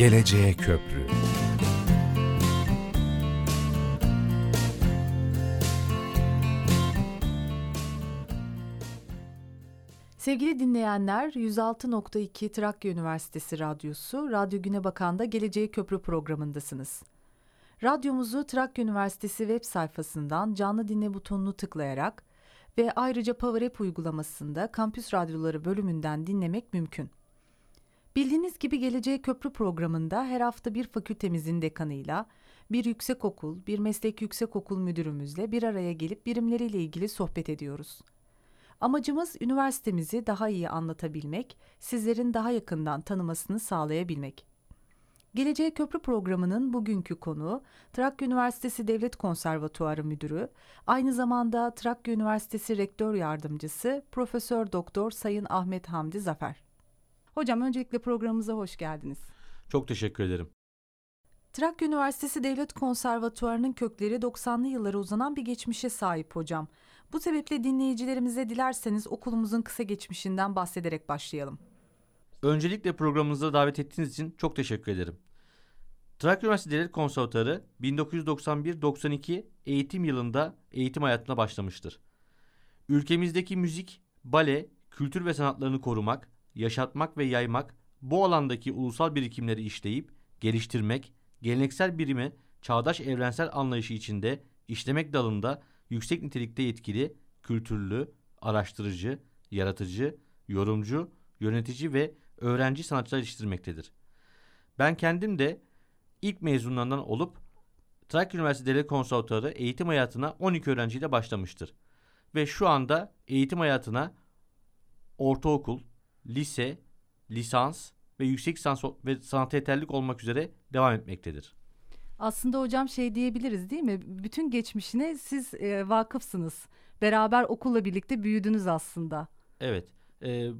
Geleceğe Köprü Sevgili dinleyenler, 106.2 Trakya Üniversitesi Radyosu, Radyo Güne Bakan'da Geleceğe Köprü programındasınız. Radyomuzu Trakya Üniversitesi web sayfasından canlı dinle butonunu tıklayarak ve ayrıca Power uygulamasında Kampüs Radyoları bölümünden dinlemek mümkün. Bildiğiniz gibi Geleceğe Köprü programında her hafta bir fakültemizin dekanıyla, bir yüksekokul, bir meslek yüksekokul müdürümüzle bir araya gelip birimleriyle ilgili sohbet ediyoruz. Amacımız üniversitemizi daha iyi anlatabilmek, sizlerin daha yakından tanımasını sağlayabilmek. Geleceğe Köprü programının bugünkü konuğu Trakya Üniversitesi Devlet Konservatuarı Müdürü, aynı zamanda Trakya Üniversitesi Rektör Yardımcısı Profesör Doktor Sayın Ahmet Hamdi Zafer. Hocam öncelikle programımıza hoş geldiniz. Çok teşekkür ederim. Trakya Üniversitesi Devlet Konservatuarı'nın kökleri 90'lı yıllara uzanan bir geçmişe sahip hocam. Bu sebeple dinleyicilerimize dilerseniz okulumuzun kısa geçmişinden bahsederek başlayalım. Öncelikle programımıza davet ettiğiniz için çok teşekkür ederim. Trakya Üniversitesi Devlet Konservatuarı 1991-92 eğitim yılında eğitim hayatına başlamıştır. Ülkemizdeki müzik, bale, kültür ve sanatlarını korumak, yaşatmak ve yaymak, bu alandaki ulusal birikimleri işleyip, geliştirmek, geleneksel birimi çağdaş evrensel anlayışı içinde işlemek dalında yüksek nitelikte yetkili, kültürlü, araştırıcı, yaratıcı, yorumcu, yönetici ve öğrenci sanatçılar yetiştirmektedir. Ben kendim de ilk mezunlarından olup Trakya Üniversitesi Devlet Konservatuarı eğitim hayatına 12 öğrenciyle başlamıştır. Ve şu anda eğitim hayatına ortaokul, lise, lisans ve yüksek lisans ve sanat yeterlik olmak üzere devam etmektedir. Aslında hocam şey diyebiliriz değil mi? Bütün geçmişine siz e, vakıfsınız. Beraber okulla birlikte büyüdünüz aslında. Evet. E,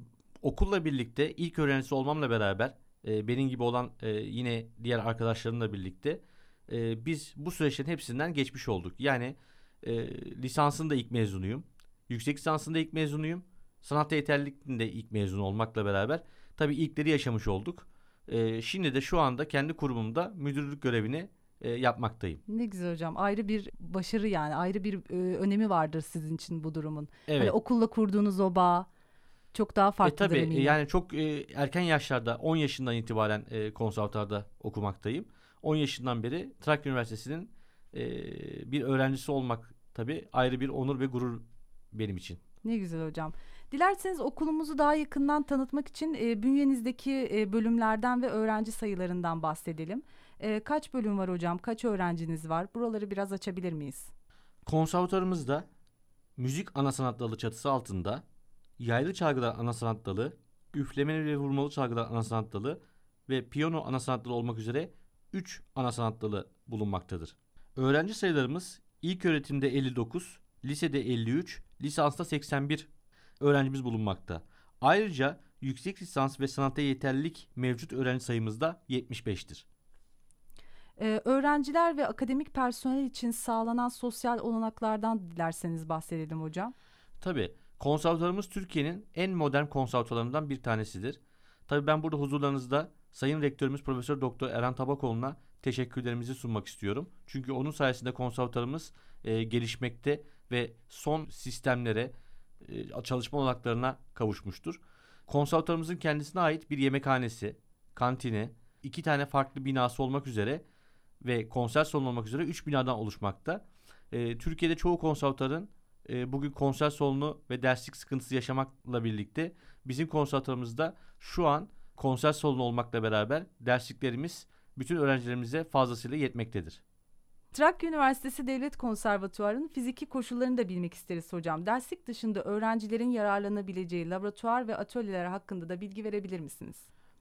okulla birlikte ilk öğrencisi olmamla beraber e, benim gibi olan e, yine diğer arkadaşlarımla birlikte e, biz bu süreçlerin hepsinden geçmiş olduk. Yani e, lisansın da ilk mezunuyum. Yüksek lisansında ilk mezunuyum. Sanat yeterlilikinde ilk mezun olmakla beraber tabii ilkleri yaşamış olduk. E, şimdi de şu anda kendi kurumumda müdürlük görevini e, yapmaktayım. Ne güzel hocam. Ayrı bir başarı yani ayrı bir e, önemi vardır sizin için bu durumun. Evet. Hani okulla kurduğunuz o bağ çok daha farklıdır e, tabii, eminim. Yani çok e, erken yaşlarda 10 yaşından itibaren e, konservatuarda okumaktayım. 10 yaşından beri Trakya Üniversitesi'nin e, bir öğrencisi olmak tabii ayrı bir onur ve gurur benim için. Ne güzel hocam. Dilerseniz okulumuzu daha yakından tanıtmak için e, bünyenizdeki e, bölümlerden ve öğrenci sayılarından bahsedelim. E, kaç bölüm var hocam? Kaç öğrenciniz var? Buraları biraz açabilir miyiz? Konservatuarımızda müzik ana sanat dalı çatısı altında yaylı çalgılar ana sanat dalı, üflemeli ve vurmalı çalgılar ana sanat dalı ve piyano ana sanat dalı olmak üzere 3 ana sanat dalı bulunmaktadır. Öğrenci sayılarımız ilk öğretimde 59, lisede 53, lisansta 81 öğrencimiz bulunmakta. Ayrıca yüksek lisans ve sanata yeterlilik mevcut öğrenci sayımız da 75'tir. Ee, öğrenciler ve akademik personel için sağlanan sosyal olanaklardan dilerseniz bahsedelim hocam. Tabii. Konservatuarımız Türkiye'nin en modern konservatuarlarından bir tanesidir. Tabii ben burada huzurlarınızda Sayın Rektörümüz Profesör Doktor Eren Tabakoğlu'na teşekkürlerimizi sunmak istiyorum. Çünkü onun sayesinde konservatuarımız e, gelişmekte ve son sistemlere, e, çalışma olanaklarına kavuşmuştur. Konservatuarımızın kendisine ait bir yemekhanesi, kantini, iki tane farklı binası olmak üzere ve konser salonu olmak üzere üç binadan oluşmakta. E, Türkiye'de çoğu konservatuarın e, bugün konser salonu ve derslik sıkıntısı yaşamakla birlikte bizim konservatuarımızda şu an konser salonu olmakla beraber dersliklerimiz bütün öğrencilerimize fazlasıyla yetmektedir. Trakya Üniversitesi Devlet Konservatuvarı'nın fiziki koşullarını da bilmek isteriz hocam. Derslik dışında öğrencilerin yararlanabileceği laboratuvar ve atölyeler hakkında da bilgi verebilir misiniz?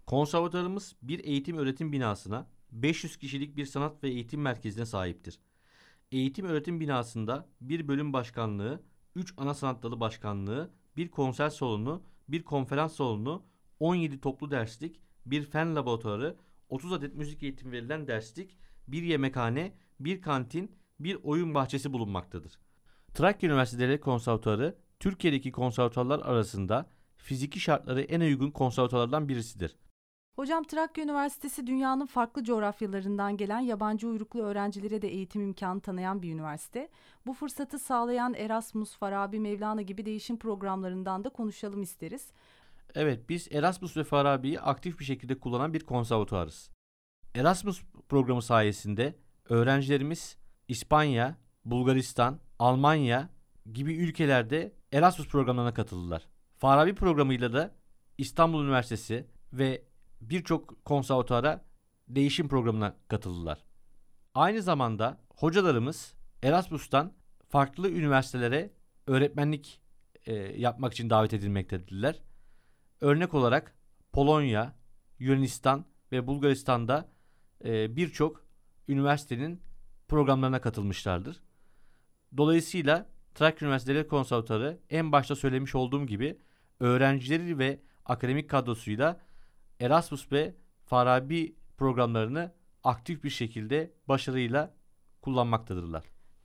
Konservatuarımız bir eğitim öğretim binasına 500 kişilik bir sanat ve eğitim merkezine sahiptir. Eğitim öğretim binasında bir bölüm başkanlığı, 3 ana sanat dalı başkanlığı, bir konser salonu, bir konferans salonu, 17 toplu derslik, bir fen laboratuvarı, 30 adet müzik eğitimi verilen derslik, bir yemekhane, bir kantin, bir oyun bahçesi bulunmaktadır. Trakya Üniversitesi Devlet Konservatuarı, Türkiye'deki konservatuarlar arasında fiziki şartları en uygun konservatuarlardan birisidir. Hocam Trakya Üniversitesi dünyanın farklı coğrafyalarından gelen yabancı uyruklu öğrencilere de eğitim imkanı tanıyan bir üniversite. Bu fırsatı sağlayan Erasmus, Farabi, Mevlana gibi değişim programlarından da konuşalım isteriz. Evet, biz Erasmus ve Farabi'yi aktif bir şekilde kullanan bir konservatuarız. Erasmus programı sayesinde öğrencilerimiz İspanya, Bulgaristan, Almanya gibi ülkelerde Erasmus programlarına katıldılar. Farabi programıyla da İstanbul Üniversitesi ve birçok konservatuara değişim programına katıldılar. Aynı zamanda hocalarımız Erasmus'tan farklı üniversitelere öğretmenlik e, yapmak için davet edilmektediler. Örnek olarak Polonya, Yunanistan ve Bulgaristan'da e, birçok üniversitenin programlarına katılmışlardır. Dolayısıyla Trakya Üniversiteleri Konservatuarı en başta söylemiş olduğum gibi öğrencileri ve akademik kadrosuyla Erasmus ve Farabi programlarını aktif bir şekilde başarıyla kullanmaktadırlar.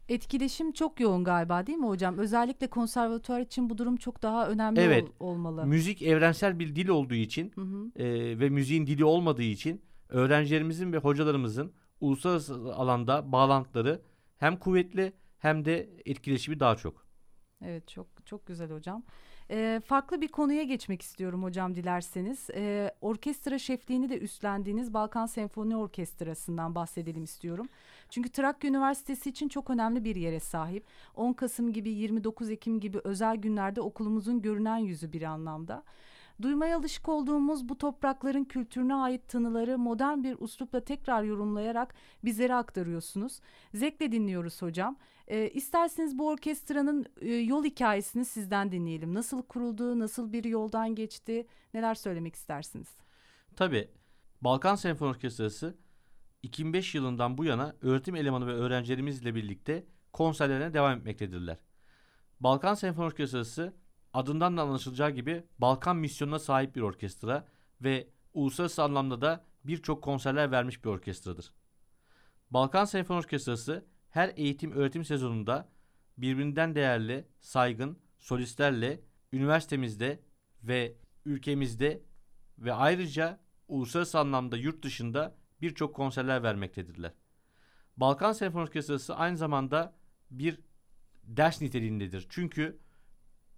Etkileşim çok yoğun galiba değil mi hocam? Özellikle konservatuar için bu durum çok daha önemli evet, ol, olmalı. Müzik evrensel bir dil olduğu için hı hı. E, ve müziğin dili olmadığı için öğrencilerimizin ve hocalarımızın uluslararası alanda bağlantıları hem kuvvetli hem de etkileşimi daha çok. Evet çok çok güzel hocam. E, farklı bir konuya geçmek istiyorum hocam dilerseniz. E, orkestra şefliğini de üstlendiğiniz Balkan Senfoni Orkestrası'ndan bahsedelim istiyorum. Çünkü Trakya Üniversitesi için çok önemli bir yere sahip. 10 Kasım gibi 29 Ekim gibi özel günlerde okulumuzun görünen yüzü bir anlamda. Duymaya alışık olduğumuz bu toprakların kültürüne ait tanıları modern bir uslupla tekrar yorumlayarak bizlere aktarıyorsunuz. Zevkle dinliyoruz hocam. E, isterseniz bu orkestranın e, yol hikayesini sizden dinleyelim. Nasıl kuruldu, nasıl bir yoldan geçti, neler söylemek istersiniz? Tabii. Balkan Senfoni Orkestrası 2005 yılından bu yana öğretim elemanı ve öğrencilerimizle birlikte konserlerine devam etmektedirler. Balkan Senfoni Orkestrası adından da anlaşılacağı gibi Balkan misyonuna sahip bir orkestra ve uluslararası anlamda da birçok konserler vermiş bir orkestradır. Balkan Senfoni Orkestrası her eğitim öğretim sezonunda birbirinden değerli, saygın solistlerle üniversitemizde ve ülkemizde ve ayrıca uluslararası anlamda yurt dışında birçok konserler vermektedirler. Balkan Senfoni Orkestrası aynı zamanda bir ders niteliğindedir. Çünkü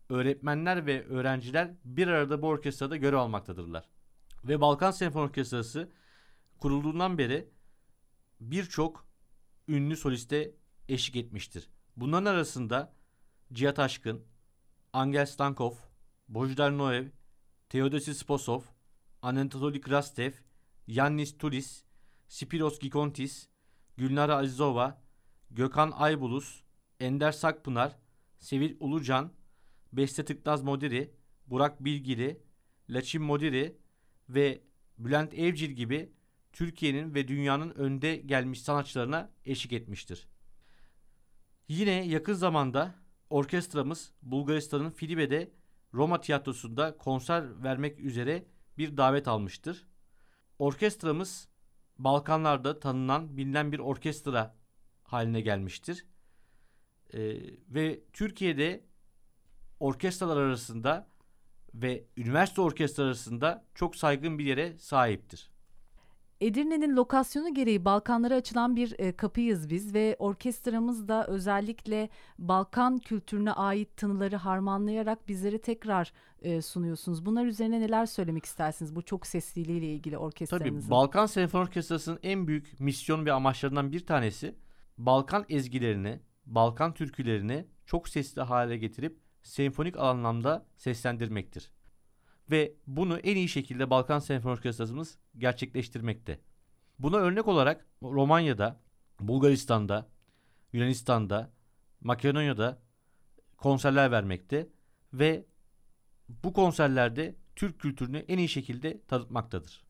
öğretmenler ve öğrenciler bir arada bu orkestrada görev almaktadırlar. Ve Balkan Senfoni Orkestrası kurulduğundan beri birçok ünlü soliste eşlik etmiştir. Bunların arasında Cihat Aşkın, Angel Stankov, Bojdar Noev, Theodosis Sposov, Anatoly Krastev, Yannis Tulis, Spiros Gikontis, Gülnara Azizova, Gökhan Aybulus, Ender Sakpınar, Sevil Ulucan, Beste Tıknaz Modiri, Burak Bilgili, Laçin Modiri ve Bülent Evcil gibi Türkiye'nin ve dünyanın önde gelmiş sanatçılarına eşlik etmiştir. Yine yakın zamanda orkestramız Bulgaristan'ın Filibe'de Roma Tiyatrosu'nda konser vermek üzere bir davet almıştır. Orkestramız Balkanlarda tanınan, bilinen bir orkestra haline gelmiştir. Ee, ve Türkiye'de orkestralar arasında ve üniversite orkestraları arasında çok saygın bir yere sahiptir. Edirne'nin lokasyonu gereği Balkanlara açılan bir e, kapıyız biz ve orkestramız da özellikle Balkan kültürüne ait tınıları harmanlayarak bizlere tekrar e, sunuyorsunuz. Bunlar üzerine neler söylemek istersiniz bu çok sesliliği ile ilgili orkestranızın? Tabii Balkan Senfoni Orkestrası'nın en büyük misyon ve amaçlarından bir tanesi Balkan ezgilerini, Balkan türkülerini çok sesli hale getirip senfonik anlamda seslendirmektir. Ve bunu en iyi şekilde Balkan Senfoni Orkestrasımız gerçekleştirmekte. Buna örnek olarak Romanya'da, Bulgaristan'da, Yunanistan'da, Makedonya'da konserler vermekte ve bu konserlerde Türk kültürünü en iyi şekilde tanıtmaktadır.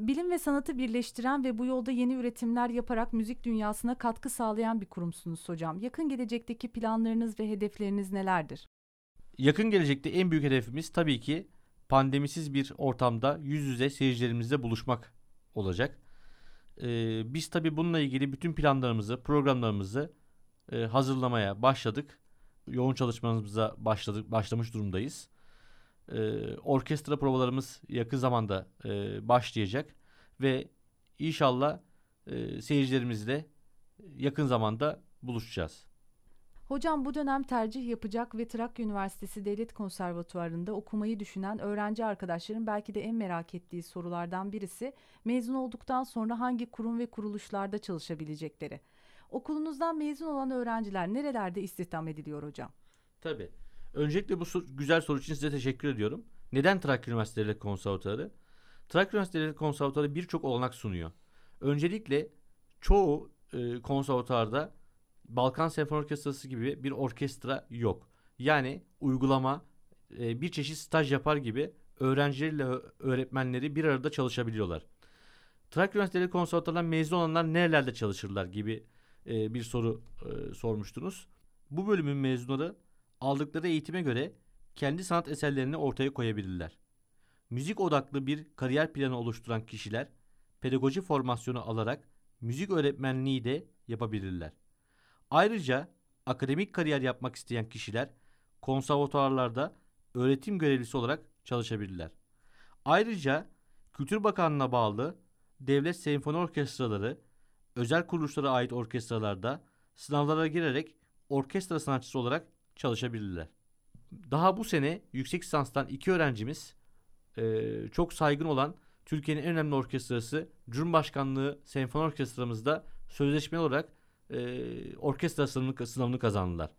Bilim ve sanatı birleştiren ve bu yolda yeni üretimler yaparak müzik dünyasına katkı sağlayan bir kurumsunuz hocam. Yakın gelecekteki planlarınız ve hedefleriniz nelerdir? Yakın gelecekte en büyük hedefimiz tabii ki pandemisiz bir ortamda yüz yüze seyircilerimizle buluşmak olacak. Ee, biz tabii bununla ilgili bütün planlarımızı, programlarımızı e, hazırlamaya başladık. Yoğun çalışmalarımıza başladık, başlamış durumdayız. E, orkestra provalarımız yakın zamanda e, başlayacak ve inşallah e, seyircilerimizle yakın zamanda buluşacağız. Hocam bu dönem tercih yapacak ve Trakya Üniversitesi Devlet Konservatuvarı'nda okumayı düşünen öğrenci arkadaşların belki de en merak ettiği sorulardan birisi mezun olduktan sonra hangi kurum ve kuruluşlarda çalışabilecekleri. Okulunuzdan mezun olan öğrenciler nerelerde istihdam ediliyor hocam? Tabii. Öncelikle bu sor- güzel soru için size teşekkür ediyorum. Neden Trakya Üniversitesi Devlet Konservatuarı? Trakya Üniversitesi Devlet Konservatuarı birçok olanak sunuyor. Öncelikle çoğu e, konservatuarda Balkan Senfoni Orkestrası gibi bir orkestra yok. Yani uygulama e, bir çeşit staj yapar gibi öğrencileriyle öğretmenleri bir arada çalışabiliyorlar. Trakya Üniversitesi Devlet Konservatuarı'ndan mezun olanlar nerelerde çalışırlar gibi e, bir soru e, sormuştunuz. Bu bölümün mezunları aldıkları eğitime göre kendi sanat eserlerini ortaya koyabilirler. Müzik odaklı bir kariyer planı oluşturan kişiler pedagoji formasyonu alarak müzik öğretmenliği de yapabilirler. Ayrıca akademik kariyer yapmak isteyen kişiler konservatuarlarda öğretim görevlisi olarak çalışabilirler. Ayrıca Kültür Bakanlığı'na bağlı devlet senfoni orkestraları, özel kuruluşlara ait orkestralarda sınavlara girerek orkestra sanatçısı olarak çalışabilirler. Daha bu sene yüksek lisanstan iki öğrencimiz eee, çok saygın olan Türkiye'nin en önemli orkestrası Cumhurbaşkanlığı Senfoni Orkestramızda sözleşmeli olarak eee, orkestra sınavını, sınavını kazandılar.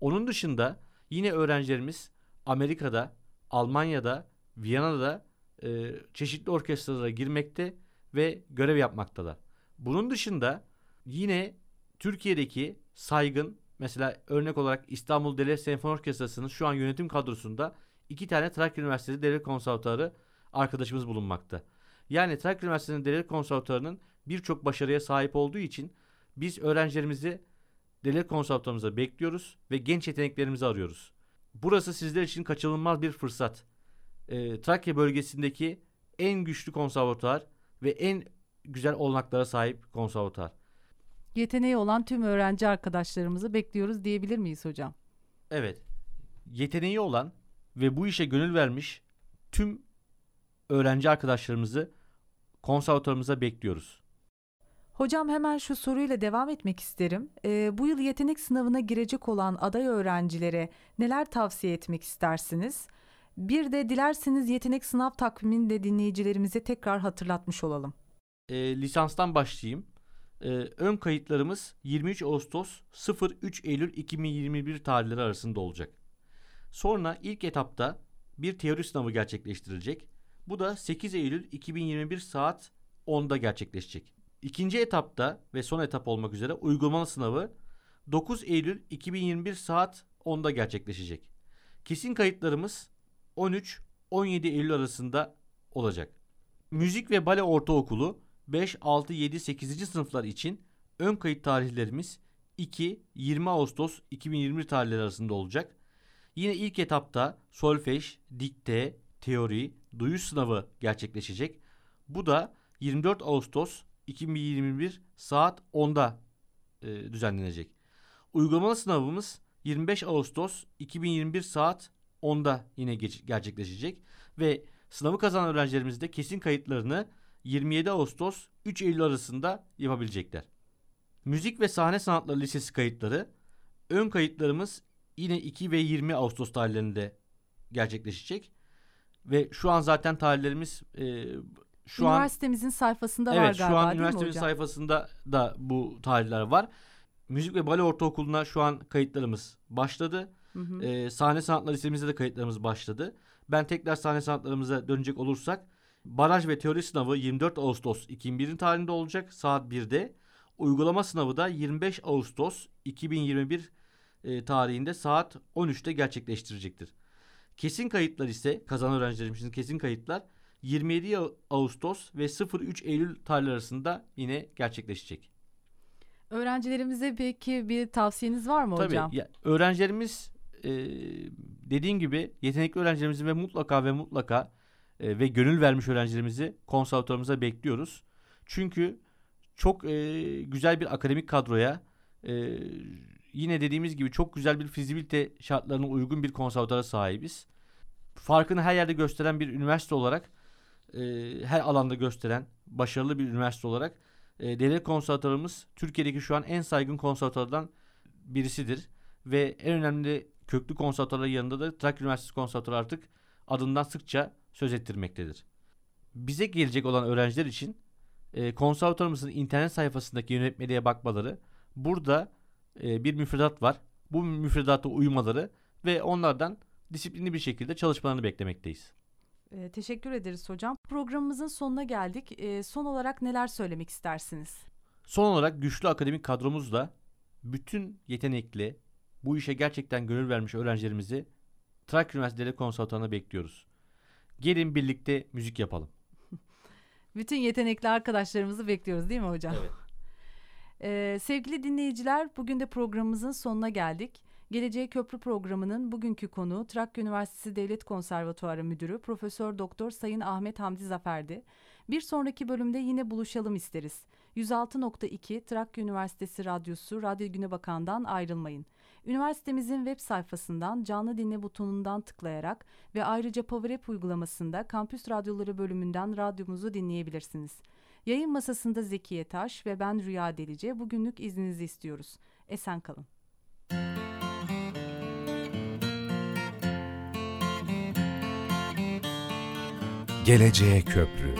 Onun dışında yine öğrencilerimiz Amerika'da, Almanya'da, Viyana'da eee, çeşitli orkestralara girmekte ve görev yapmaktalar. Bunun dışında yine Türkiye'deki saygın mesela örnek olarak İstanbul Devlet Senfoni Orkestrası'nın şu an yönetim kadrosunda iki tane Trakya Üniversitesi Devlet Konservatuarı arkadaşımız bulunmakta. Yani Trakya Üniversitesi'nin Devlet Konservatuarı'nın birçok başarıya sahip olduğu için biz öğrencilerimizi Devlet Konservatuarımıza bekliyoruz ve genç yeteneklerimizi arıyoruz. Burası sizler için kaçınılmaz bir fırsat. Ee, Trakya bölgesindeki en güçlü konservatuar ve en güzel olanaklara sahip konservatuar. Yeteneği olan tüm öğrenci arkadaşlarımızı bekliyoruz diyebilir miyiz hocam? Evet. Yeteneği olan ve bu işe gönül vermiş tüm öğrenci arkadaşlarımızı konservatuarımıza bekliyoruz. Hocam hemen şu soruyla devam etmek isterim. Ee, bu yıl yetenek sınavına girecek olan aday öğrencilere neler tavsiye etmek istersiniz? Bir de dilerseniz yetenek sınav takvimini de dinleyicilerimize tekrar hatırlatmış olalım. E, lisanstan başlayayım. E, ön kayıtlarımız 23 Ağustos 03 Eylül 2021 tarihleri arasında olacak. Sonra ilk etapta bir teori sınavı gerçekleştirilecek. Bu da 8 Eylül 2021 saat 10'da gerçekleşecek. İkinci etapta ve son etap olmak üzere uygulamalı sınavı 9 Eylül 2021 saat 10'da gerçekleşecek. Kesin kayıtlarımız 13-17 Eylül arasında olacak. Müzik ve Bale Ortaokulu 5, 6, 7, 8. sınıflar için ön kayıt tarihlerimiz 2-20 Ağustos 2021 tarihleri arasında olacak. Yine ilk etapta solfej, dikte, teori, duyuş sınavı gerçekleşecek. Bu da 24 Ağustos 2021 saat 10'da e, düzenlenecek. Uygulamalı sınavımız 25 Ağustos 2021 saat 10'da yine gerçekleşecek ve sınavı kazanan öğrencilerimiz de kesin kayıtlarını 27 Ağustos 3 Eylül arasında yapabilecekler. Müzik ve Sahne Sanatları Lisesi kayıtları ön kayıtlarımız yine 2 ve 20 Ağustos tarihlerinde gerçekleşecek. Ve şu an zaten tarihlerimiz e, şu an Üniversitemizin sayfasında var Evet galiba şu an üniversitemizin sayfasında da bu tarihler var. Müzik ve Bale Ortaokulu'na şu an kayıtlarımız başladı. Hı hı. Ee, sahne sanatları lisemizde de kayıtlarımız başladı. Ben tekrar sahne sanatlarımıza dönecek olursak baraj ve teori sınavı 24 Ağustos 2001 tarihinde olacak saat 1'de. Uygulama sınavı da 25 Ağustos 2021 e, tarihinde saat 13'te gerçekleştirecektir. Kesin kayıtlar ise kazanan öğrencilerimizin kesin kayıtlar 27 Ağustos ve 03 Eylül tarihleri arasında yine gerçekleşecek. Öğrencilerimize peki bir tavsiyeniz var mı Tabii hocam? ya, öğrencilerimiz e, dediğim gibi yetenekli öğrencilerimizi ve mutlaka ve mutlaka e, ve gönül vermiş öğrencilerimizi konservatuarımıza bekliyoruz. Çünkü çok e, güzel bir akademik kadroya e, yine dediğimiz gibi çok güzel bir fizibilite şartlarına uygun bir konservatuara sahibiz. farkını her yerde gösteren bir üniversite olarak e, her alanda gösteren başarılı bir üniversite olarak e, devlet konservatuarımız Türkiye'deki şu an en saygın konservatuarlardan birisidir. Ve en önemli köklü konservatuarlar yanında da Trakya Üniversitesi Konservatuarı artık adından sıkça söz ettirmektedir. Bize gelecek olan öğrenciler için e, konservatuarımızın internet sayfasındaki yönetmeliğe bakmaları, burada e, bir müfredat var. Bu müfredata uymaları ve onlardan disiplinli bir şekilde çalışmalarını beklemekteyiz. E, teşekkür ederiz hocam. Programımızın sonuna geldik. E, son olarak neler söylemek istersiniz? Son olarak güçlü akademik kadromuzla bütün yetenekli, bu işe gerçekten gönül vermiş öğrencilerimizi Trakya Üniversiteleri Konservatuarı'na bekliyoruz. Gelin birlikte müzik yapalım. Bütün yetenekli arkadaşlarımızı bekliyoruz değil mi hocam? Evet. Ee, sevgili dinleyiciler, bugün de programımızın sonuna geldik. Geleceğe Köprü programının bugünkü konuğu Trakya Üniversitesi Devlet Konservatuarı Müdürü Profesör Doktor Sayın Ahmet Hamdi Zafer'di. Bir sonraki bölümde yine buluşalım isteriz. 106.2 Trakya Üniversitesi Radyosu Radyo Güne Bakan'dan ayrılmayın. Üniversitemizin web sayfasından canlı dinle butonundan tıklayarak ve ayrıca Power App uygulamasında Kampüs Radyoları bölümünden radyomuzu dinleyebilirsiniz. Yayın masasında Zekiye Taş ve ben Rüya Delice bugünlük izninizi istiyoruz. Esen kalın. Geleceğe Köprü